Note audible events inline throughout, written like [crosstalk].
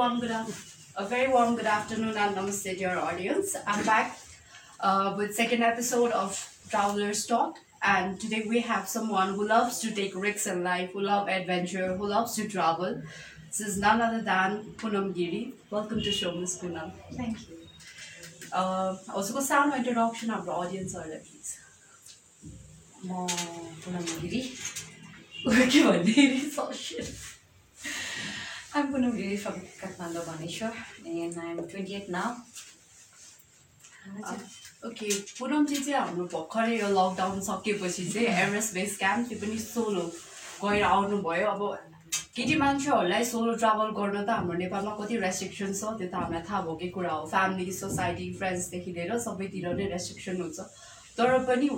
warm good af- a very warm good afternoon and namaste, dear audience. I'm back uh, with second episode of Travelers Talk, and today we have someone who loves to take risks in life, who love adventure, who loves to travel. This is none other than Poonam Giri. Welcome to show, Miss Poonam. Thank you. Uh, उसको सानो introduction हाम्रो अडियन्सहरूलाई please म पुनम गिरी के भन्ने [laughs] I'm Punam Giri from Kathmandu, Bhubaneswar, and I'm 28 now. Okay Poonam ji चाहिँ हाम्रो भर्खरै यो लकडाउन सकेपछि चाहिँ एभरेस्ट बेस क्याम्प त्यो पनि सोलो गएर आउनुभयो अब केटी मान्छेहरूलाई सोलो ट्राभल गर्न त हाम्रो नेपालमा कति रेस्ट्रिक्सन छ त्यो त हामीलाई थाहा भएकै कुरा हो फ्यामिली सोसाइटी फ्रेन्ड्सदेखि लिएर सबैतिर नै रेस्ट्रिक्सन हुन्छ तर पनि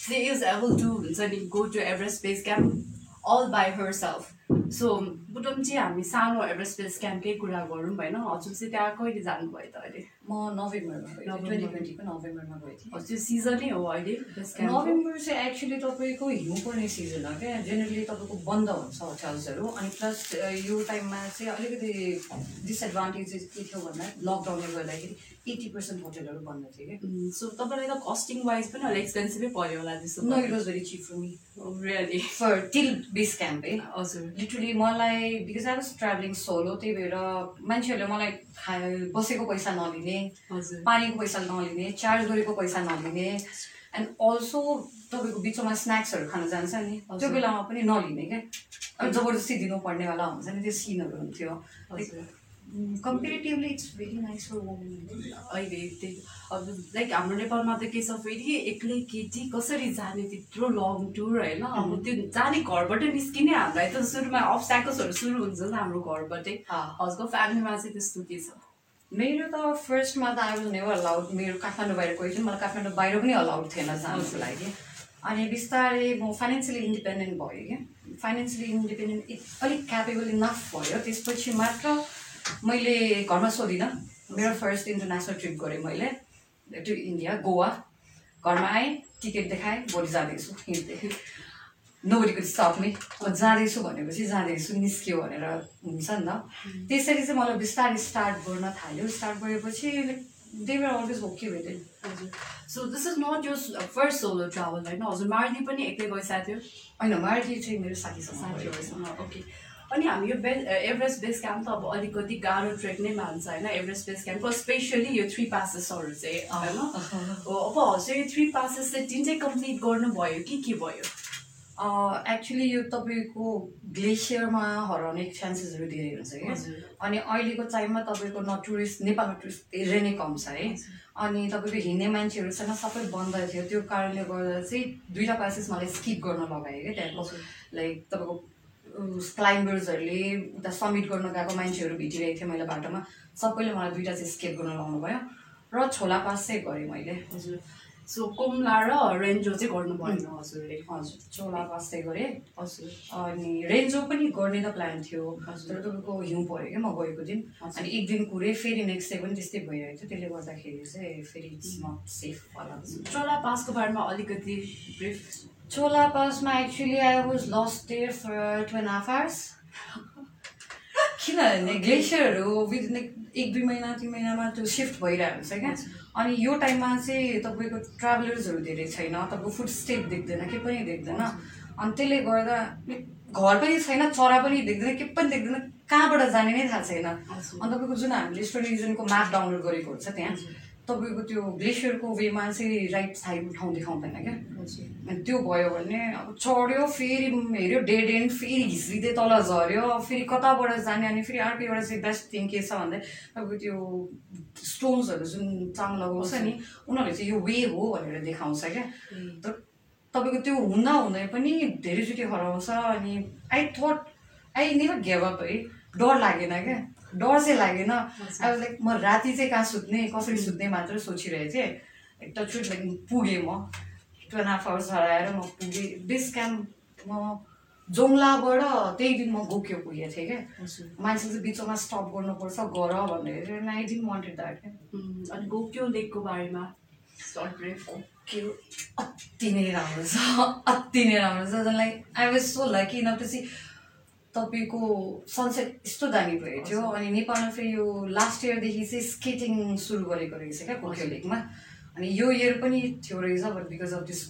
दे इज एबल टु हुन्छ नि go to Everest base camp all by herself so बुटम चाहिँ हामी सानो एभरेस्ट बेस क्याम्पकै कुरा गरौँ होइन हजुर चाहिँ त्यहाँ कहिले जानुभयो त अहिले म नोभेम्बरमा गएँ। ट्वेन्टी ट्वेन्टीको नोभेम्बरमा गएको थिएँ हजुर सिजनै हो अहिले नोभेम्बर चाहिँ एक्चुली तपाईँको हिउँ पर्ने सिजन हो क्या। जेनरली तपाईँको बन्द हुन्छ होटल्सहरू अनि प्लस यो टाइममा चाहिँ अलिकति डिसएडभान्टेज चाहिँ के थियो भन्दा लकडाउनले गर्दाखेरि एट्टी पर्सेन्ट होटलहरू बन्द थियो क्या। सो तपाईँलाई त कस्टिङ वाइज पनि अलिक एक्सपेन्सिभै पऱ्यो होला त्यस्तो no it was very cheap for me really for till base camp है हजुर। लिटरली मलाई because I was travelling solo त्यही भएर मान्छेहरूले मलाई खा बसेको पैसा नलिने पानीको पैसा नलिने चार्ज गरेको पैसा नलिने एन्ड अल्सो तपाईँको बिचमा स्न्याक्सहरू खान जान्छ नि। त्यो बेलामा पनि नलिने क्या। अब जबरजस्ती दिनुपर्नेवाला हुन्छ नि त्यो सिनहरू हुन्थ्यो। Comparatively it's very nice for women अहिले त्यही अब लाइक हाम्रो नेपालमा त के छ फेरि एक्लै केटी कसरी जाने त्यत्रो लङ टुर होइन? अब त्यो जाने घरबाट निस्किने हामीलाई त सुरुमा अब्स्ट्याकल्सहरू सुरु हुन्छ नि त हाम्रो घरबाटै। हजुरको फ्यामिलीमा चाहिँ त्यस्तो के छ? मेरो त फर्स्टमा त आई वाज नेभर अलाउड मेरो काठमाडौँ बाहिर कोही थियो मलाई काठमाडौँ बाहिर पनि अलाउड थिएन जानुको लागि। अनि बिस्तारै म फाइनेन्सियली इन्डिपेन्डेन्ट भयो क्या फाइनेन्सियली इन्डिपेन्डेन्ट अलिक क्यापेबल इनफ भयो। त्यसपछि मात्र मैले घरमा सोधिनँ। मेरो फर्स्ट इन्टरनेसनल ट्रिप गरेँ मैले टु इन्डिया गोवा घरमा आएँ टिकट देखाएँ भोलि जाँदैछु। हिँड्दै। नोबडी कुड स्टप मी म जाँदैछु भनेपछि जाँदैछु निस्क्यो भनेर हुन्छ नि त। त्यसरी चाहिँ मलाई बिस्तारै स्टार्ट गर्न थाल्यो। स्टार्ट गरेपछि they were always okay with it हजुर। So this is not your first solo travel होइन हजुर मार्दी पनि एक्लै गइसकेको थियो। होइन मारुति चाहिँ मेरो साथीसँग गएको थियो। साथीहरूसँग ओके अनि हामी यो बे एभरेस्ट बेस क्याम्प त अब अलिकति गाह्रो ट्रेक नै मान्छ होइन? एभरेस्ट बेस क्याम्पको स्पेसली यो थ्री पासेसहरू चाहिँ होइन? हो, अब हजुर यो थ्री पासेस चाहिँ जुन चाहिँ कम्प्लिट गर्नुभयो कि के भयो? एक्चुली यो तपाईँको ग्लेसियरमा हराउने चान्सेसहरू धेरै हुन्छ कि हजुर। अनि अहिलेको टाइममा तपाईँको न टुरिस्ट नेपालमा टुरिस्ट धेरै नै कम छ है। अनि तपाईँको हिँड्ने मान्छेहरूसँग सबै बन्द थियो। त्यो कारणले गर्दा चाहिँ दुईवटा क्लासेस मलाई स्किप गर्न लगायो क्या त्यहाँको। लाइक तपाईँको क्लाइम्बर्सहरूले उता समिट गर्न गएको मान्छेहरू भेटिरहेको थियो मैले बाटोमा। सबैले मलाई दुइटा चाहिँ स्किप गर्न लाउनु भयो र छोला पास चाहिँ गरेँ मैले। हजुर। सो कुम्ला र रेन्जो चाहिँ गर्नु भएन हजुरले हजुर पास चाहिँ गरेँ। हजुर। अनि रेन्जो पनि गर्ने त प्लान थियो। हजुर। तर तपाईँको हिउँ पऱ्यो क्या म गएको दिन। अनि एक दिन कुरेँ फेरि नेक्स्ट डे पनि त्यस्तै भइरहेको थियो। त्यसले गर्दाखेरि चाहिँ फेरि इट्स नट सेफ होला चोला पासको बारेमा अलिकति ब्रिफ चोला पासमा actually I was lost there for two and half hours किनभने ग्लेसियरहरू विदिन एक दुई महिना तिन महिनामा त्यो सिफ्ट भइरहेको हुन्छ क्या। अनि यो टाइममा चाहिँ तपाईँको ट्राभलर्सहरू धेरै छैन तपाईँको फुड स्टेप देख्दैन के पनि देख्दैन। अनि त्यसले गर्दा घर पनि छैन चरा पनि देख्दैन के पनि देख्दैन कहाँबाट जाने नै थाहा छैन। अनि तपाईँको जुन हामीले स्टोरी रिजनको म्याप डाउनलोड गरेको हुन्छ त्यहाँ तपाईँको त्यो ग्लेसियरको वेमा चाहिँ राइट साइड ठाउँ देखाउँदैन क्या। अनि त्यो भयो भने अब चढ्यो फेरि हेऱ्यो डेड एन्ड फेरि घिस्रिँदै तल झऱ्यो फेरि कताबाट जाने अनि फेरि अर्को एउटा चाहिँ बेस्ट थिङ के छ भन्दा तपाईँको त्यो स्टोन्सहरू जुन चाङ लगाउँछ नि उनीहरूले चाहिँ यो वे हो भनेर देखाउँछ क्या। तर तपाईँको त्यो हुँदा हुँदै पनि धेरैचोटि हराउँछ अनि I thought I never gave up है। डर लागेन क्या। डर चाहिँ लागेन अब लाइक म राति चाहिँ कहाँ सुत्ने कसरी सुत्ने मात्र सोचिरहेको थिएँ। एक टचुट लाइक पुगेँ म। टु एन्ड हाफ आवर्स हराएर म पुगेँ। बेस क्याम्प म जोङ्लाबाट त्यही दिन म गोक्यो पुगेको थिएँ क्या मान्छे चाहिँ बिचमा स्टप गर्नुपर्छ गर भनेर। आई डिन्ट वान्टेड द्याट क्या अनि गोक्यो लेकको बारेमा? हो, अति नै राम्रो छ। अति नै राम्रो छ। Like I was so lucky न त्यसै तपाईँको सनसेट यस्तो दामी भएको थियो अनि नेपालमा फेरि यो लास्ट इयरदेखि चाहिँ स्केटिङ सुरु गरेको रहेछ क्या कोकियो लेकमा अनि यो इयर पनि थियो रहेछ but because of this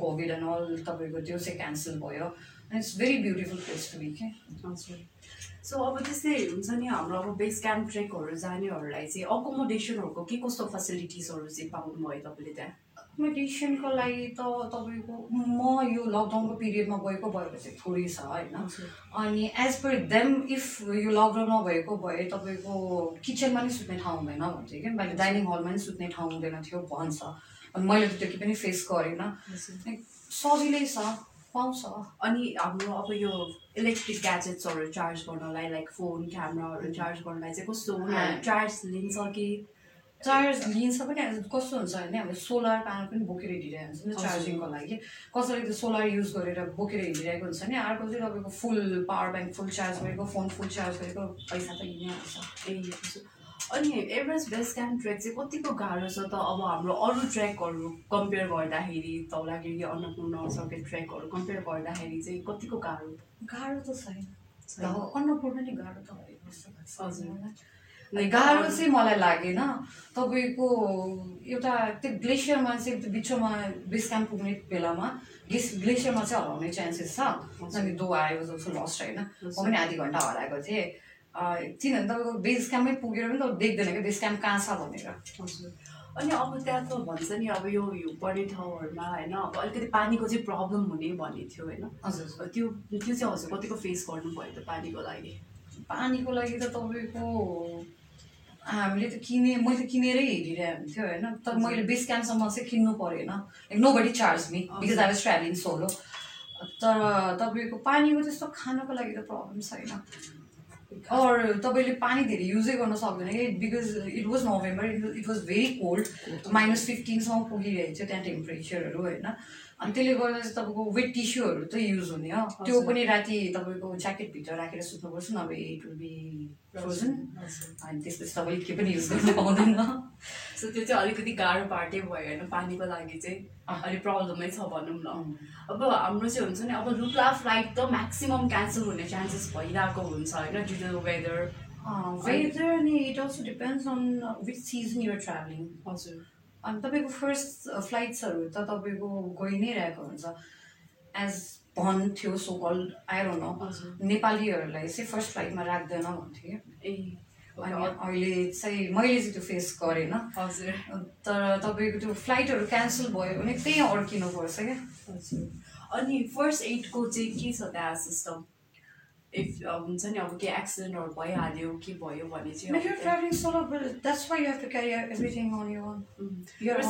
covid and all तपाईँको त्यो चाहिँ क्यान्सल भयो। अनि it's very beautiful place to be क्या हजुर। सो अब त्यस्तै हुन्छ नि हाम्रो अब बेस क्याम्प ट्रेकहरू जानेहरूलाई चाहिँ अकोमोडेसनहरूको के कस्तो फेसिलिटिजहरू चाहिँ पाउनुभयो तपाईँले त्यहाँ? एकोमोडेसनको लागि त तपाईँको म यो लकडाउनको पिरियडमा गएको भएको चाहिँ थोरै छ होइन। अनि एज पर देम इफ यो लकडाउन नभएको भए तपाईँको किचनमा नै सुत्ने ठाउँ हुँदैन भन्थ्यो क्या मैले डाइनिङ हलमा नि सुत्ने ठाउँ हुँदैन थियो भन्छ। अनि मैले त त्यो केही पनि फेस गरेन। सजिलै छ पाउँछ। अनि हाम्रो अब यो इलेक्ट्रिक ग्याजेट्सहरू चार्ज गर्नलाई लाइक फोन क्यामराहरू चार्ज गर्नलाई चाहिँ कस्तो उनीहरूले चार्ज लिन्छ कि? चार्ज लिन्छ पनि कस्तो हुन्छ भने हामीले सोलर प्यानल पनि बोकेर हिँडिरहेको हुन्छ नि चार्जिङको लागि कसैले त्यो सोलर युज गरेर बोकेर हिँडिरहेको हुन्छ नि अर्को चाहिँ तपाईँको full power bank full charge गरेको फोन फुल चार्ज गरेको पैसा त हिँडिहाल्छ ए। अनि एभरेस्ट बेस क्याम्प ट्रेक चाहिँ कतिको गाह्रो छ त अब हाम्रो अरू ट्रेकहरू कम्पेयर गर्दाखेरि धौलागिरी अन्नपूर्ण सर्किट ट्रेकहरू कम्पेयर गर्दाखेरि चाहिँ कतिको गाह्रो गाह्रो त छैन अन्नपूर्ण नि गाह्रो त भएको जस्तो लाग्छ हजुर। गाह्रो चाहिँ मलाई लागेन। तपाईँको एउटा त्यो ग्लेसियरमा चाहिँ त्यो बिचमा बेस क्याम्प पुग्ने बेलामा ग्लेस ग्लेसियरमा चाहिँ हराउने चान्सेस छ। अनि दो आयो जस्तो लस्ट होइन। म पनि आधी घन्टा हराएको थिएँ। किनभने तपाईँको बेस क्याम्पमै पुगेर पनि त देख्दैन क्या बेस क्याम्प कहाँ छ भनेर। हजुर। अनि अब त्यहाँ त भन्छ नि अब यो हिउँ पर्ने ठाउँहरूमा होइन अब अलिकति पानीको चाहिँ प्रब्लम हुने भन्ने थियो होइन। हजुर। त्यो त्यो चाहिँ हजुर कतिको फेस गर्नुभयो त पानीको लागि? पानीको लागि त तपाईँको हामीले त किने मैले त किनेरै हिँडिरहेको हुन्थ्यो होइन। तर मैले बेस क्याम्पसम्म चाहिँ किन्नु परेन। Like nobody charge me because I was travelling solo तर तपाईँको पानीको त्यस्तो खानको लागि त प्रब्लम छैन। अर तपाईँले पानी धेरै युजै गर्न सक्दैन। कि because it was November it was very cold minus फिफ्टिनसम्म पुगिरहेको थियो त्यहाँ टेम्परेचरहरू होइन। अनि त्यसले गर्दा चाहिँ तपाईँको वेट टिस्युहरू त युज हुने हो। त्यो। पनि राति तपाईँको ज्याकेटभित्र राखेर सुत्नुपर्छ नभए इट विल बी फ्रोजन अनि त्यसपछि तपाईँले के पनि युज गर्न पाउँदैन। सो त्यो चाहिँ अलिकति गाह्रो पार्टै भयो होइन पानीको लागि चाहिँ। अलिक प्रब्लमै छ भनौँ न। अब हाम्रो चाहिँ हुन्छ नि अब रुप्ला फ्लाइट त म्याक्सिमम् क्यान्सल हुने चान्सेस भइरहेको हुन्छ होइन ड्यु टु वेदर वेदर अनि it also depends on which season you're travelling हजुर। अनि तपाईँको फर्स्ट फ्लाइट्सहरू त तपाईँको गइ नै रहेको हुन्छ। एज भन्थ्यो सो कल आएर न नेपालीहरूलाई चाहिँ फर्स्ट फ्लाइटमा राख्दैन भन्थ्यो ए अनि अहिले चाहिँ मैले चाहिँ त्यो फेस गरेन। हजुर। तर तपाईँको त्यो फ्लाइटहरू क्यान्सल भयो भने त्यहीँ अड्किनुपर्छ क्या। हजुर। अनि फर्स्ट एडको चाहिँ के छ त्यहाँ सिस्टम इफ हुन्छ नि अब के एक्सिडेन्टहरू भइहाल्यो के भयो भने चाहिँ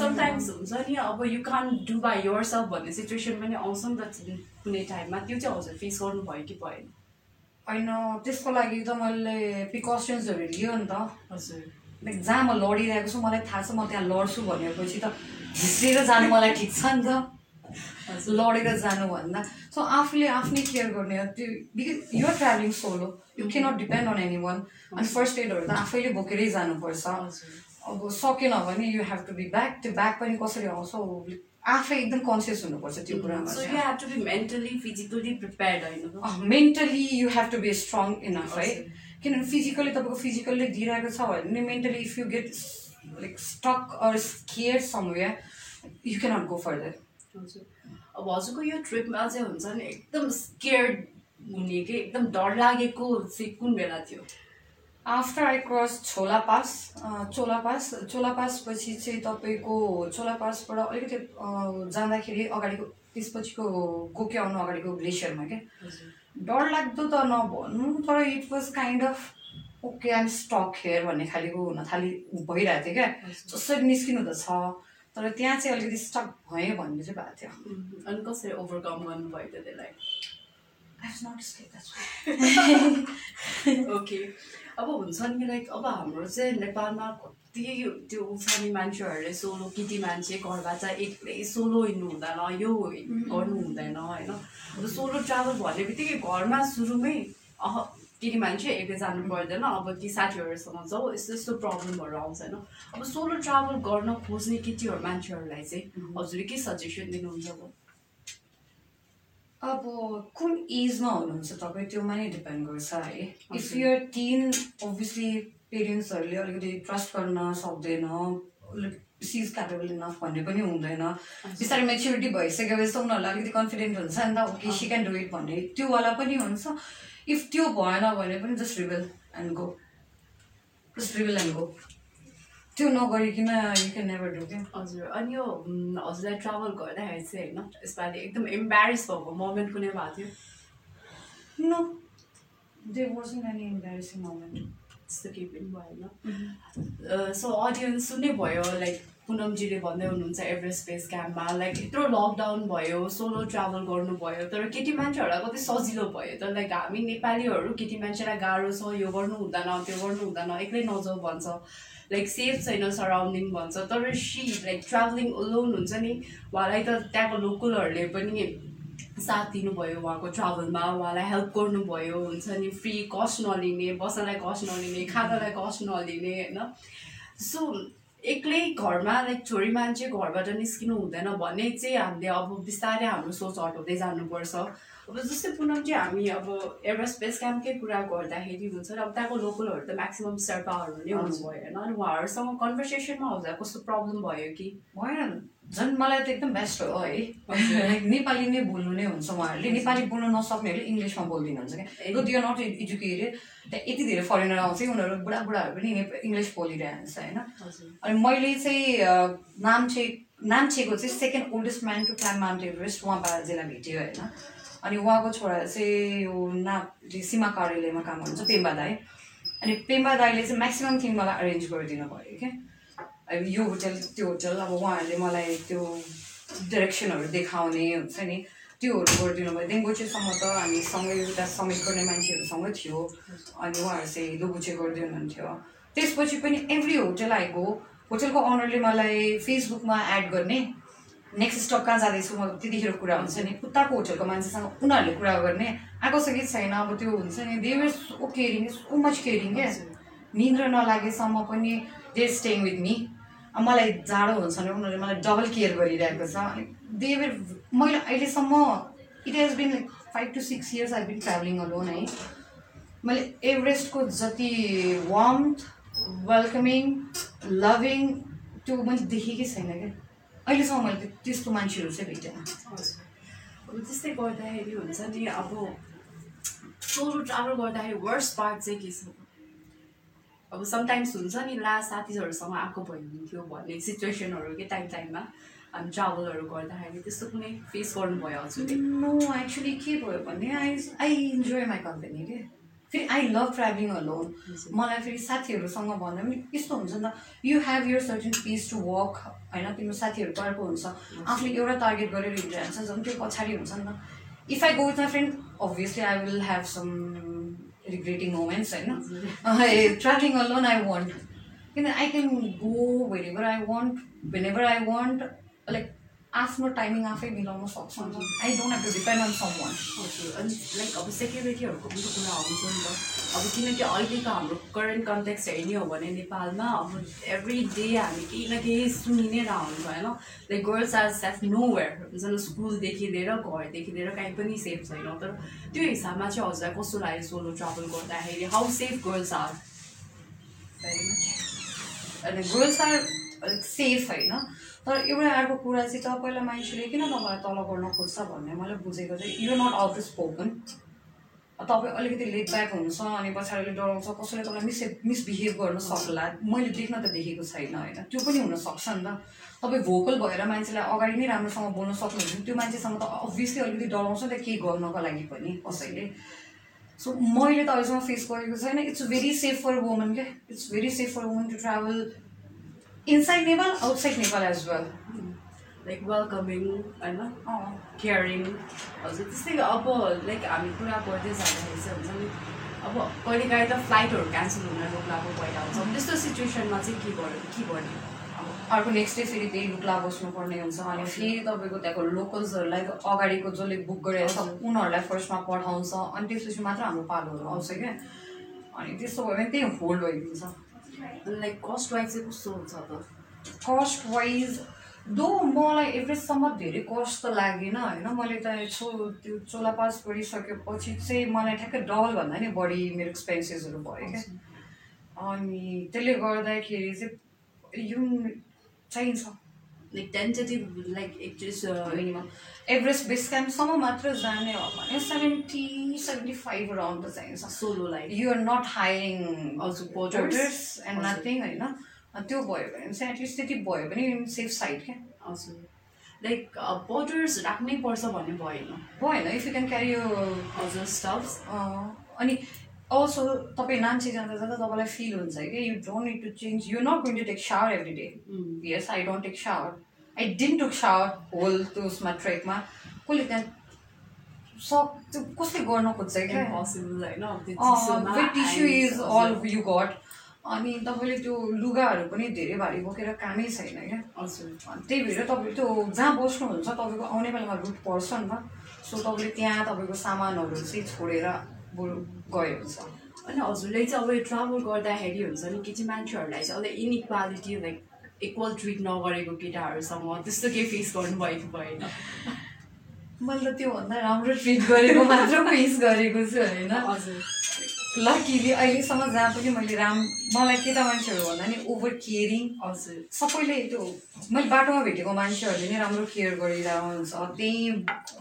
समटाइम्स हुन्छ नि अब you can do by yourself भन्ने सिचुएसन पनि आउँछ नि त कुनै टाइममा त्यो चाहिँ हजुर फेस गर्नुभयो कि भएन होइन त्यसको लागि त मैले प्रिकसन्सहरू लियो नि त। हजुर। लाइक जहाँ म लडिरहेको छु मलाई थाहा छ म त्यहाँ लड्छु भनेपछि त झिस्रिएर जानु मलाई ठिक छ नि त। लडेर जानुभन्दा सो आफूले आफ्नै केयर गर्ने त्यो because you're travelling solo you cannot depend on anyone अनि फर्स्ट एडहरू त आफैले बोकेरै जानुपर्छ। अब सकेन भने you have to be back त्यो ब्याग पनि कसरी आउँछ आफै एकदम कन्सियस हुनुपर्छ त्यो कुरामा so you have to be mentally physically prepared होइन mentally you have to be strong enough है। किनभने फिजिकली तपाईँको फिजिकल्ली दिइरहेको छ भने mentally if you get like stuck or scare somewhere you cannot go further हजुर अब हजुरको यो ट्रिपमा चाहिँ हुन्छ नि एकदम स्केयर्ड हुने कि एकदम डर लागेको चाहिँ कुन बेला थियो? After I cross Chola pass Chola pass Chola pass पछि चाहिँ तपाईँको चोला पासबाट अलिकति जाँदाखेरि अगाडिको त्यसपछिको गोके आउनु अगाडिको ग्लेसियरमा क्या। हजुर। डर लाग्दो त नभन्नु तर it was kind of okay I'm stuck here भन्ने खालिको हुन थालि भइरहेको थियो क्या। जसरी निस्किनु त छ। तर त्यहाँ चाहिँ अलिकति स्टक भएँ भन्ने चाहिँ भएको थियो। अनि कसरी ओभरकम गर्नुभयो त त्यसलाई. ओके [laughs] अब हुन्छ नि लाइक अब हाम्रो चाहिँ नेपालमा कति त्यो छ नि मान्छेहरूले सोलो केटी मान्छे घरबाट एक्लै सोलो हिँड्नु हुँदैन यो गर्नु हुँदैन होइन? अब सोलो ट्राभल भन्ने बित्तिकै घरमा सुरुमै अह केटी मान्छे एक्लै जानु पर्दैन अब कि साथीहरूसँग जाऊ यस्तो यस्तो प्रब्लमहरू आउँछ होइन अब सोलो ट्राभल गर्न खोज्ने केटीहरू मान्छेहरूलाई चाहिँ हजुरले के सजेसन दिनुहुन्छ अब अब कुन एजमा हुनुहुन्छ तपाईँ त्योमा नै डिपेन्ड गर्छ है इफ युआर टिन अभियसली पेरेन्ट्सहरूले अलिकति ट्रस्ट गर्न सक्दैन सिज क्यापेबल इनफ भन्ने पनि हुँदैन बिस्तारै मेच्युरिटी भइसकेपछि त उनीहरूलाई अलिकति कन्फिडेन्ट हुन्छ नि त okay she can do it भन्ने त्योवाला पनि हुन्छ इफ त्यो भएन भने पनि just revel and go just revel and go त्यो नगरिकन यु क्यान नेभर डु क्या हजुर अनि यो हजुरलाई ट्राभल गर्दाखेरि चाहिँ होइन यसपालि एकदम इम्बेरेस भएको मोमेन्ट कुनै भएको थियो? No there wasn't any embarrassing moment त्यस्तो केही पनि भएन। सो अडियन्स सुन्नै भयो लाइक पुनमजीले भन्दै हुनुहुन्छ एभरेस्ट बेस क्याम्पमा लाइक यत्रो लकडाउन भयो सोलो ट्राभल गर्नुभयो तर केटी मान्छेहरूलाई कति सजिलो भयो। तर लाइक हामी नेपालीहरू केटी मान्छेलाई गाह्रो छ यो गर्नु हुँदैन त्यो गर्नु हुँदैन एक्लै नजाऊ भन्छ। लाइक सेफ छैन सराउन्डिङ भन्छ। तर सी लाइक ट्राभलिङ लोन हुन्छ नि उहाँलाई त त्यहाँको लोकलहरूले पनि साथ दिनुभयो उहाँको ट्राभलमा उहाँलाई हेल्प गर्नुभयो हुन्छ नि फ्री कस्ट नलिने बस्नलाई कस्ट नलिने खानालाई कस्ट नलिने होइन? सो एक्लै घरमा लाइक छोरी मान्छे घरबाट निस्किनु हुँदैन भन्ने चाहिँ हामीले अब बिस्तारै हाम्रो सोच हटाउँदै जानुपर्छ। अब जस्तै पुनम चाहिँ हामी अब एभरेस्ट बेस क्याम्पकै कुरा गर्दाखेरि हुन्छ र अब त्यहाँको लोकलहरू त म्याक्सिमम् शेर्पाहरू नै हुनुभयो होइन अनि उहाँहरूसँग कन्भर्सेसनमा हजुर कस्तो प्रब्लम भयो कि? भएन झन् मलाई त एकदम बेस्ट हो है। Like, नेपाली नै बोल्नु नै हुन्छ उहाँहरूले। नेपाली बोल्न नसक्नेहरूले इङ्ग्लिसमा बोलिदिनुहुन्छ क्या। दे आर नट एजुकेटेड त्यहाँ यति धेरै फरेनर आउँछ कि उनीहरू बुढाबुढाहरू पनि इङ्ग्लिस बोलिरहेको हुन्छ होइन। अनि मैले चाहिँ अ, नाम्चे नाम्चेको चाहिँ second oldest man to climb Mount Everest उहाँ बाजेलाई भेट्यो होइन। अनि उहाँको छोरा चाहिँ यो ना सीमा कार्यालयमा काम गर्नुहुन्छ पेम्बा दाई। अनि पेम्बा दाईले चाहिँ म्याक्सिमम् थिङ मलाई अरेन्ज गरिदिनु भयो क्या। अब यो होटल त्यो होटल अब उहाँहरूले मलाई त्यो डिरेक्सनहरू देखाउने हुन्छ नि। त्योहरू गरिदिनु भयो। डेङ्गोचेसम्म त हामी सँगै एउटा समिट गर्ने मान्छेहरूसँग थियो। अनि उहाँहरू चाहिँ लुबुचे गरिदिनु त्यसपछि पनि एभ्री होटल गो होटलको अनरले मलाई फेसबुकमा एड गर्ने। नेक्स्ट स्टप कहाँ जाँदैछु म त्यतिखेर कुरा हुन्छ नि? उताको होटलको मान्छेसँग उनीहरूले कुरा गर्ने। आएको छ कि छैन अब त्यो हुन्छ नि। They were so caring so much caring क्या निन्द्रा नलागेसम्म पनि दे स्टेङ विथ मी मलाई जाडो हुन्छ भने उनीहरूले मलाई डबल केयर गरिरहेको छ। दे वर मैले अहिलेसम्म it has been like five to six years I been travelling alone है। मैले एभरेस्टको जति वार्म वेलकमिङ लभिङ त्यो मैले देखेकै छैन क्या। अहिलेसम्म मैले त्यो- त्यस्तो मान्छेहरू चाहिँ भेटेन। हजुर। अब त्यस्तै गर्दाखेरि हुन्छ नि अब सोलो ट्राभल गर्दाखेरि वर्स्ट पार्ट चाहिँ के छ? अब समटाइम्स हुन्छ नि ला साथीहरूसँग आएको भए हुन्थ्यो भन्ने सिचुएसनहरू के टाइम टाइममा हामी ट्राभलहरू गर्दाखेरि त्यस्तो कुनै फेस गर्नुभयो हजुरले? नो एक्चुली के भयो भने I I enjoy my company के? फेरि आई लभ ट्राभलिङ अलोन मलाई फेरि साथीहरूसँग भन्दा पनि यस्तो हुन्छ नि त you have your certain peace to work होइन? तिम्रो साथीहरूको अर्को हुन्छ। आफूले एउटा टार्गेट गरेर हिँडिरहन्छ झन् त्यो पछाडि हुन्छ नि त। If I go with my friend obviously I will have some regretting moments होइन? ट्राभलिङ अलोन आई वन्ट किन I can go whenever I want whenever I want like आफ्नो टाइमिङ आफै मिलाउन सक्छु I don't have to depend on someone हजुर अनि like अब सेक्युरिटीहरूको पनि कुरा आउँछ नि त। अब किनकि अहिलेको हाम्रो करेन्ट कन्टेक्स्ट हेर्ने हो भने नेपालमा अब एभ्री डे हामी केही न केही सुनि नै रहन्छ होइन like girls are safe nowhere हुन्छ स्कुलदेखि लिएर घरदेखि लिएर कहीँ पनि सेफ छैन। तर त्यो हिसाबमा चाहिँ हजुरलाई कस्तो लाग्यो सोलो ट्राभल गर्दाखेरि? हाउ सेफ गर्ल्स आर अनि गर्ल्स आर अलिक सेफ होइन। तर एउटा अर्को कुरा चाहिँ तपाईँलाई मान्छेले किन तपाईँलाई तल गर्न खोज्छ भन्ने मैले बुझेको चाहिँ यो नट आउट स्पोकन तपाईँ अलिकति लेट ब्याक हुन्छ अनि पछाडिले डराउँछ कसैले तपाईँलाई मिस मिसबिहेभ गर्न सक्ला। मैले देख्न त देखेको छैन होइन। त्यो पनि हुनसक्छ नि त। तपाईँ भोकल भएर मान्छेलाई अगाडि नै राम्रोसँग बोल्न सक्नुहुन्छ। त्यो मान्छेसँग त अभियसली अलिकति डराउँछ नि त केही गर्नको लागि पनि कसैले। सो मैले त अहिलेसम्म फेस गरेको छैन। It's very safe for woman क्या? It's very safe for woman to travel inside Nepal outside Nepal as well like welcoming होइन केयरिङ हजुर त्यस्तै अब लाइक हामी कुरा गर्दै जाँदाखेरि चाहिँ हुन्छ नि अब कहिलेकाहीँ त फ्लाइटहरू क्यान्सल हुन रोक्लाको भइरहेको हुन्छ त्यस्तो सिचुएसनमा चाहिँ के गर्नु के गर्ने? अब अर्को नेक्स्ट डे फेरि त्यही लुक्ला बस्नुपर्ने हुन्छ। अनि फेरि तपाईँको त्यहाँको लोकल्सहरूलाई अगाडिको जसले बुक गरेर छ उनीहरूलाई फर्स्टमा पठाउँछ। अनि त्यसपछि मात्र हाम्रो पालोहरू आउँछ क्या। अनि त्यस्तो भयो भने त्यही होल्ड भइदिन्छ। लाइक कस्ट वाइज चाहिँ कस्तो हुन्छ त कस्ट वाइज दो मलाई एभरेजसम्म धेरै कस्ट त लागेन होइन? मैले त यसो त्यो चोला पास गरिसकेपछि चाहिँ मलाई ठ्याक्कै डबलभन्दा नि बढी मेरो एक्सपेन्सेसहरू भयो क्या। अनि त्यसले गर्दाखेरि चाहिँ यो चाहिन्छ। लाइक टेन्टेटिभ लाइक एकचोटि मिनिमम एभरेस्ट बेस क्याम्पसम्म मात्र जाने हो भने सेभेन्टी सेभेन्टी फाइभ राउन्ड त चाहिन्छ सोलोलाई you're not hiring Also porters. And. Nothing होइन त्यो भयो भने चाहिँ एटलिस्ट त्यति भयो भने सेफ साइड क्या हजुर लाइक पोटर्स राख्नै पर्छ भन्ने भएन भएन इफ यु क्यान क्यारी यो हजुर स्टफ्स अनि अल्सो तपाईँ नाम्ची जाँदा जाँदा तपाईँलाई फिल हुन्छ कि you don't need to change you not going to take shower every day yes I don't take shower I didn't took shower whole त्यो उसमा ट्रेकमा कसले त्यहाँ सक त्यो कसले गर्न खोज्छ क्या? Tissue is all you got अनि तपाईँले त्यो लुगाहरू पनि धेरै भारी बोकेर कामै छैन क्या? हजुर। त्यही भएर तपाईँ त्यो जहाँ बस्नुहुन्छ तपाईँको आउने बेलामा रुट पर्छ नि त। सो तपाईँले त्यहाँ तपाईँको सामानहरू चाहिँ छोडेर बरु गयो हुन्छ अनि हजुरले चाहिँ अब ट्राभल गर्दाखेरि हुन्छ नि केटी मान्छेहरूलाई चाहिँ अलिक इनइक्वालिटी लाइक इक्वल ट्रिट नगरेको केटाहरूसँग त्यस्तो केही फेस गर्नुभएको भएन। मैले त त्योभन्दा राम्रो ट्रिट गरेको मात्र फेस गरेको छु होइन? हजुर। लकिली अहिलेसम्म जहाँ पनि मैले राम मलाई केटा मान्छेहरू भन्दा नि ओभर केयरिङ हजुर। सबैले त्यो मैले बाटोमा भेटेको मान्छेहरूले नै राम्रो केयर गरिरहेको हुन्छ। त्यहीँ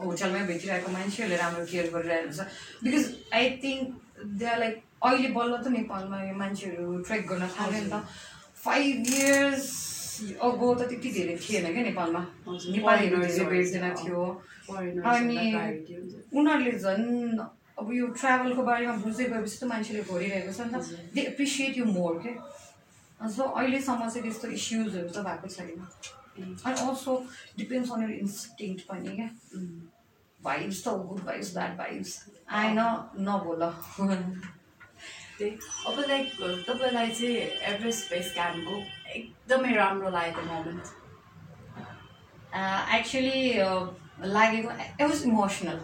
होटलमै भेटिरहेको मान्छेहरूले राम्रो केयर गरिरहेको हुन्छ। Because I think they are like अहिले बल्ल त नेपालमा यो मान्छेहरू ट्रेक गर्न थाल्यो नि त। फाइभ इयर्स अगो त त्यति धेरै थिएन क्या नेपालमा। नेपालीहरू भेट्दैन थियो। अनि। उनीहरूले झन् अब यो ट्राभलको बारेमा बुझ्दै गएपछि त मान्छेले भरिरहेको छ नि। त। दे एप्रिसिएट यु मोर के सो अहिलेसम्म चाहिँ त्यस्तो इस्युजहरू त भएको छैन। अनि also depends on your instinct पनि क्या भाइब्स त गुड भाइब्स ब्याड भाइब्स आएन नबोल। त्यही। अब लाइक तपाईँलाई चाहिँ एभरेस्ट बेस क्याम्पको एकदमै राम्रो लागेको मोमेन्ट एक्चुली लागेको इट वाज इमोसनल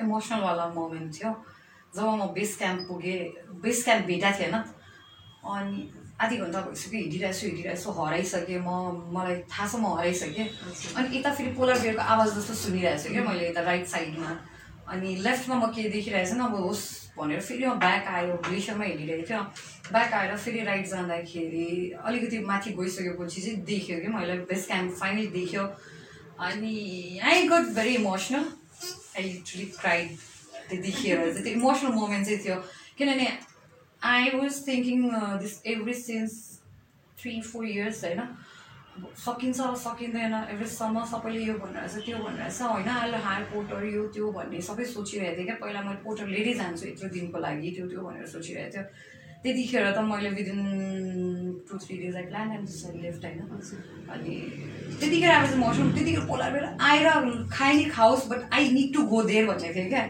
इमोसनलवाला मोमेन्ट थियो जब म बेस क्याम्प पुगेँ बेस क्याम्प भेटा थिएन। अनि आधी घन्टा भइसक्यो हिँडिरहेको छु हिँडिरहेको छु हराइसकेँ म मलाई थाहा छ म हराइसकेँ। अनि यता फेरि पोलर बेयरको आवाज जस्तो सुनिरहेको छु क्या मैले यता राइट साइडमा अनि लेफ्टमा म के देखिरहेको छु अब होस् भनेर फेरि म ब्याक आयो ग्लेसियरमा हिँडिरहेको थियो ब्याक आएर फेरि राइट जाँदाखेरि अलिकति माथि गइसकेपछि चाहिँ देख्यो कि मैले बेस क्याम्प फाइनली देख्यो। अनि I got very emotional I literally cried त्यतिखेर चाहिँ त्यो इमोसनल मोमेन्ट चाहिँ थियो किनभने I was thinking this every since three four years होइन अब सकिन्छ सकिँदैन एभरेजसम्म सबैले यो भनिरहेछ त्यो भनिरहेछ होइन अहिले हायर पोर्टर यो त्यो भन्ने सबै सोचिरहेको थिएँ क्या पहिला मैले पोर्टर लिएरै जान्छु यत्रो दिनको लागि त्यो त्यो भनेर सोचिरहेको थियो त्यतिखेर त मैले within two three days I plan and left होइन अनि त्यतिखेर अब मौसम त्यतिखेर पोलार बेर आएर खाए नि खाओस् but I need to go there भन्ने थियो क्या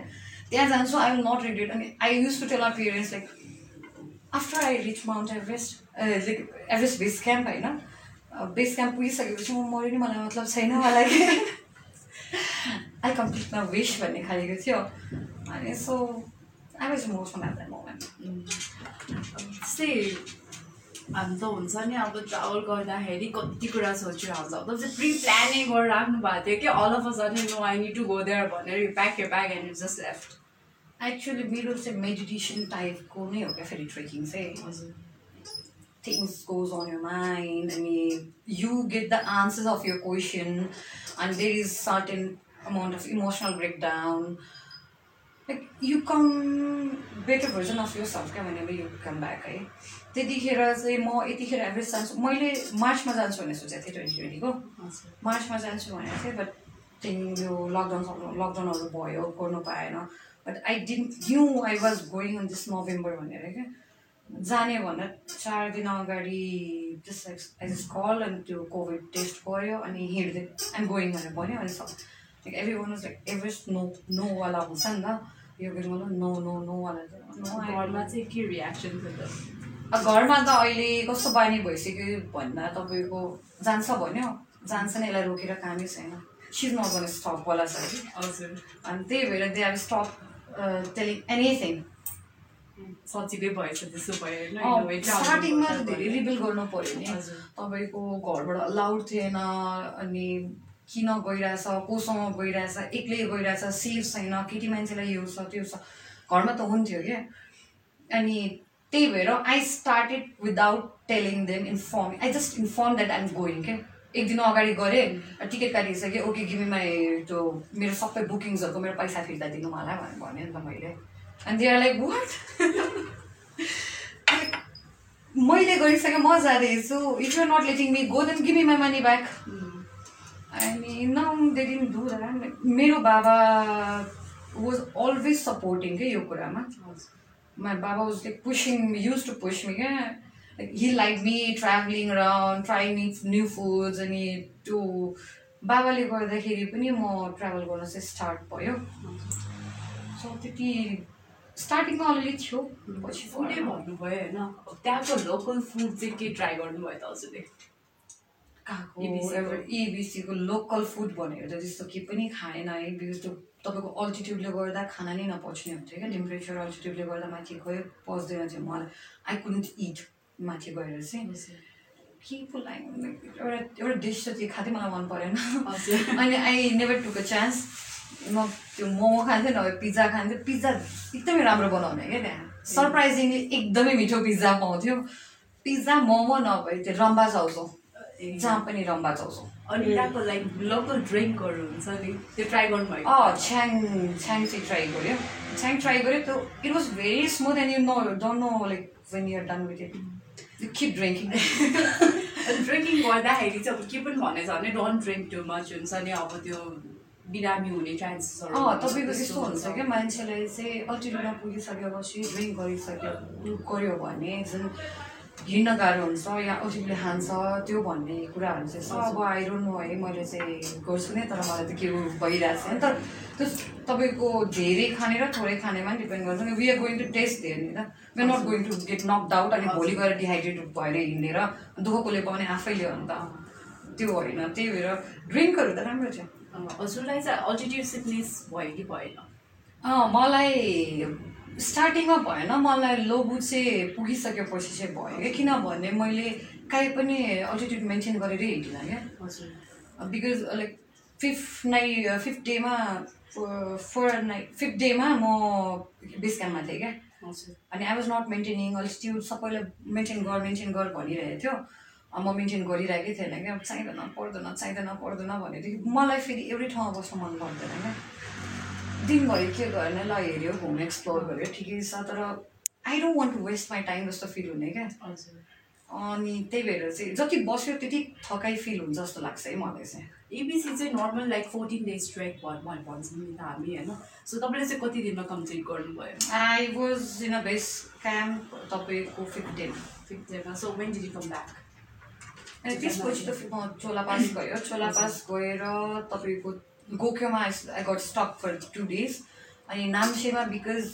त्यहाँ जान्छु आई विल नट रिग्रेट अनि I use to tell our parents like after I reach Mount Everest like Everest base camp होइन बेस क्याम्प पुगिसकेपछि म मऱ्यो नि मलाई मतलब छैन मलाई आई कम्प्लिट माई विस भन्ने खालेको थियो अनि so I was motion at that moment त्यस्तै हामी त हुन्छ नि अब ट्राभल गर्दाखेरि कति कुरा सोचिरहन्छ अब चाहिँ प्रि प्लानै गरेर राख्नु भएको थियो कि all of a sudden no I need to go there भनेर यु प्याक यो bag and just left actually मेरो चाहिँ मेडिटेसन टाइपको नै हो क्या फेरि ट्रेकिङ चाहिँ हजुर things goes on your mind and you, you get the answers of your question and there is certain amount of emotional breakdown like you come better version of yourself क्या whenever you come back है त्यतिखेर चाहिँ म यतिखेर average जान्छु मैले मार्चमा जान्छु भनेर सोचेको थिएँ ट्वेन्टी ट्वेन्टीको मार्चमा जान्छु भनेको थिएँ बट त्यहाँदेखि यो लकडाउन लकडाउनहरू भयो गर्नु पाएन। But I didn't knew I was going on this November भनेर क्या जाने भन्दा चार दिन अगाडि just like I just call अनि त्यो कोभिड टेस्ट गऱ्यो अनि हिँड्दै आइम गोइङ भनेर भन्यो अनि सब। Like everyone was like Everest no नोवाला हुन्छ नि त। यो नो नो नो घरमा चाहिँ के रियाक्सन थियो त? घरमा त अहिले कस्तो बानी भइसक्यो भन्दा तपाईँको जान्छ भन्यो। जान्छ नि यसलाई रोकेर कामै छैन। सिज नगर्ने स्टपवाला छ कि हजुर। अनि त्यही भएर they are stop telling anything सजिलै भएछ त्यसो भयो होइन स्टार्टिङमा धेरै। रिबिल गर्नु पऱ्यो नि। हजुर। तपाईँको घरबाट अलाउड थिएन अनि किन गइरहेछ कोसँग गइरहेछ एक्लै गइरहेछ सेफ छैन केटी मान्छेलाई यो छ त्यो छ घरमा त हुन्थ्यो क्या अनि त्यही भएर I started without telling them inform I just inform that I'm going के एक दिन अगाडि गरेँ टिकट काटिसकेँ ओके गिमी माई त्यो मेरो सबै बुकिङ्सहरूको मेरो पैसा फिर्ता दिनु मलाई भनेर भने नि त मैले। अनि दे आर लाइक वाट मैले गरिसकेँ म जाँदैछु। If you're not letting me go then give me my money back अनि नाउ दे मेरो बाबा वाज अलवेज सपोर्टिङ के यो कुरामा like pushing me, used to push me. Yeah? Like he liked me traveling around, trying me new foods अनि त्यो बाबाले गर्दाखेरि पनि म ट्राभल गर्न चाहिँ स्टार्ट भयो सो त्यति स्टार्टिङमा अलिअलि थियो पछि फुडै भन्नुभयो होइन त्यहाँको लोकल फुड चाहिँ के ट्राई गर्नुभयो त हजुरले एबिसीको लोकल फुड भनेर त त्यस्तो केही पनि खाएन है बिकज त्यो तपाईँको अल्टिट्युडले गर्दा खाना नै नपच्ने हुन्थ्यो क्या? टेम्परेचर अल्टिट्युडले गर्दा माथि गयो पच्दैन थियो। मलाई आई कुडन्ट इट माथि गएर चाहिँ। के पो लाग्यो एउटा एउटा डिस चाहिँ त्यो खाँदै मलाई मन परेन। [laughs] अनि I never took a chance म त्यो मोमो खान्थेँ नभए पिज्जा खान्थेँ। पिज्जा एकदमै राम्रो बनाउने क्या त्यहाँ। सरप्राइजिङली एकदमै मिठो पिज्जा पाउँथ्यो। पिज्जा मोमो नभए त्यो रम्बा चाउचो जहाँ पनि रम्बा चाउचो अनि त्यहाँको लाइक लोकल ड्रिङ्कहरू हुन्छ नि त्यो ट्राई गर्नुभयो अँ छ्याङ छ्याङ चाहिँ ट्राई गऱ्यो छ्याङ ट्राई गऱ्यो त्यो it was very smooth and you know don't know like when you're done with it you keep drinking drinking गर्दाखेरि चाहिँ अब के पनि भनेछ भने डोन्ट ड्रिङ्क टु मच हुन्छ नि अब त्यो बिरामी हुने चान्सेसहरू अँ तपाईँको यस्तो हुन्छ क्या? मान्छेलाई चाहिँ अल्टिट्युडमा पुगिसकेपछि ड्रिङ्क गरिसक्यो गऱ्यो भने जुन हिँड्न गाह्रो हुन्छ या अल्टिट्युडले खान्छ त्यो भन्ने कुराहरू चाहिँ छ। अब डोन्ट नो है मैले चाहिँ गर्छु नै तर मलाई त के भइरहेको छ। नि त त्यो तपाईँको धेरै खाने र थोरै खानेमा पनि डिपेन्ड गर्छ। We are going to test there नि त we are not going to get knock out अनि भोलि गएर डिहाइड्रेट भएर हिँडेर दुःख कसले पाउने आफैले हो नि त त्यो होइन त्यही भएर ड्रिङ्कहरू त राम्रो थियो हजुरलाई चाहिँ अल्टिट्युड सिकनेस भयो कि भएन? मलाई स्टार्टिङमा भएन मलाई लोबु चाहिँ पुगिसकेपछि चाहिँ भयो। क्या किनभने मैले काहीँ पनि अल्टिट्युड मेन्टेन गरेरै हिँडिनँ क्या। Because like fifth night fifth डेमा फोर नाइट फिफ्थ डेमा म बेस क्याम्पमा थिएँ क्या। अनि I was not maintaining altitude सबैले मेन्टेन गर मेन्टेन गर भनिरहेको थियो। म मेन्टेन गरिरहेकै थिएन क्या। चाहिँदैन पर्दैन चाहिँदैन पर्दैन भनेदेखि मलाई फेरि एउटै ठाउँमा बस्न मन पर्दैन क्या। दिनभरि के गर्ने ल हेऱ्यो घुम एक्सप्लोर गर्यो ठिकै छ तर I don't want to waste my time जस्तो फिल हुने क्या। अनि त्यही भएर चाहिँ जति बस्यो त्यति थकाइ फिल हुन्छ जस्तो लाग्छ है मलाई चाहिँ। एबिसी चाहिँ normal like fourteen days trek भन् भन्छौँ नि त हामी होइन? सो तपाईँले चाहिँ कति दिनमा कम्प्लिट गर्नुभयो? I was in a base camp तपाईँको फिफ्थ डेमा so when did you come back त्यसपछि त चोला पास गयो चोला पास गएर तपाईँको गोक्योमा I got stuck for two days अनि नाम्सेमा बिकज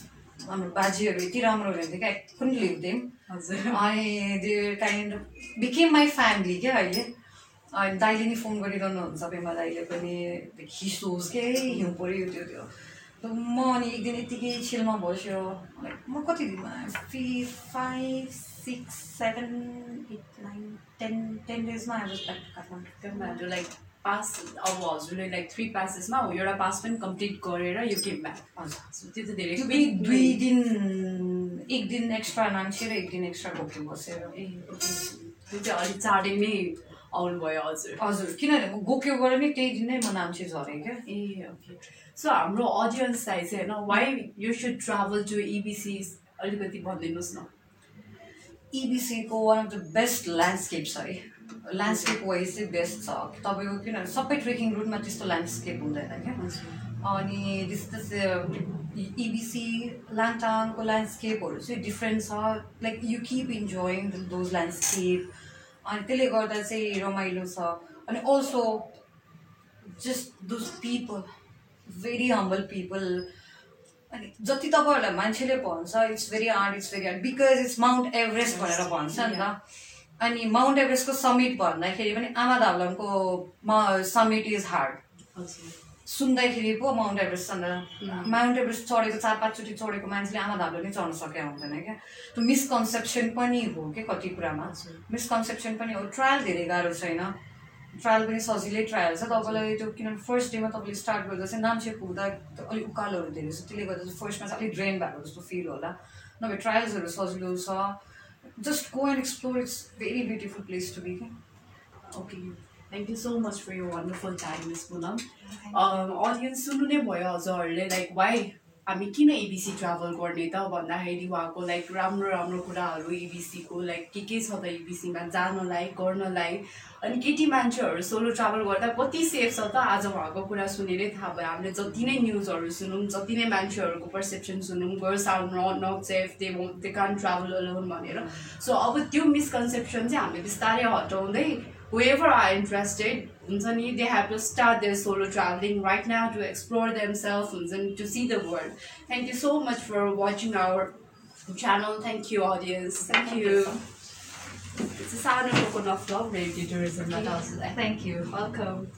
हाम्रो बाजेहरू यति राम्रो हुनुहुन्थ्यो क्या लिभ हजुर। अनि they kind became my family क्या अहिले। अनि दाइले नि फोन गरिरहनुहुन्छ पेमा दाइले पनि हिसोस् के हिउँ पऱ्यो त्यो त्यो। म अनि एक दिन यत्तिकै छिलमा बस्यो। लाइक म कति दिनमा? फि five six seven eight nine ten ten डेजमा back Kathmandu like pass अब हजुरले लाइक थ्री पासेसमा एउटा पास पनि कम्प्लिट गरेर यो गेम ब्याक हजुर। सो त्यो त धेरै दुई दिन एक दिन एक्स्ट्रा नाम्चे र एक दिन एक्स्ट्रा गोक्यो बसेर। Ah okay. त्यो चाहिँ अलिक चाँडै नै आउनुभयो हजुर। हजुर किनभने म गोक्यो गएर नि त्यही दिन नै म नाम्चे झरेँ क्या। ए ओके। सो हाम्रो अडियन्सलाई चाहिँ होइन why you should travel to EBC अलिकति भनिदिनुहोस् न। इबिसीको one of the best landscape छ है। ल्यान्डस्केप वाइज चाहिँ बेस्ट छ तपाईँको किनभने सबै ट्रेकिङ रुटमा त्यस्तो ल्यान्डस्केप हुँदैन क्या अनि त्यस्तो इबिसी लाङटाङको ल्यान्डस्केपहरू चाहिँ डिफ्रेन्ट छ like you keep enjoying those landscape अनि त्यसले गर्दा चाहिँ रमाइलो छ अनि also just those people very humble people अनि जति तपाईँहरूलाई मान्छेले भन्छ it's very hard it's very hard because it's Mount Everest भनेर भन्छ नि त अनि माउन्ट एभरेस्टको समिट भन्दाखेरि पनि आमा धावलमको समिट इज हार्ड सुन्दाखेरि पो माउन्ट एभरेस्ट अन्त माउन्ट एभरेस्ट चढेको चार पाँचचोटि चढेको मान्छेले आमा धालो नै चढ्न सकेका हुँदैन क्या। त्यो मिसकन्सेप्सन पनि हो क्या कति कुरामा। मिसकन्सेप्सन पनि हो। ट्रायल धेरै गाह्रो छैन। ट्रायल पनि सजिलै ट्रायल छ। तपाईँलाई त्यो किनभने फर्स्ट डेमा तपाईँले स्टार्ट गर्दा चाहिँ नाम्चे पुग्दा अलिक उकालोहरू धेरै छ। त्यसले गर्दा चाहिँ फर्स्टमा चाहिँ अलिक ड्रेन भएको जस्तो फिल होला। नभए ट्रायल्सहरू सजिलो छ। Just go and explore it's very beautiful place to be क्या okay thank you so much for यो wonderful time miss Punam audience सुन्नु नै भयो हजुरहरूले लाइक वाइ हामी किन एबिसी ट्राभल गर्ने त भन्दाखेरि उहाँको लाइक राम्रो राम्रो कुराहरू एबिसीको लाइक के के छ त एबिसीमा जानलाई गर्नलाई। अनि केटी मान्छेहरू सोलो ट्राभल गर्दा कति सेफ छ त आज उहाँको कुरा सुनेरै थाहा भयो। हामीले जति नै न्युजहरू सुनौँ जति नै मान्छेहरूको perception सुनौँ girls are not not safe they they can travel alone भनेर। सो अब त्यो मिसकन्सेप्सन चाहिँ हामीले बिस्तारै हटाउँदै whoever are interested, they have to start their solo traveling right now to explore themselves and to see the world. Thank you so much for watching our channel. Thank you, audience. Thank, Thank you. It's a sound of coconut love, radio tourism. Thank you. Welcome.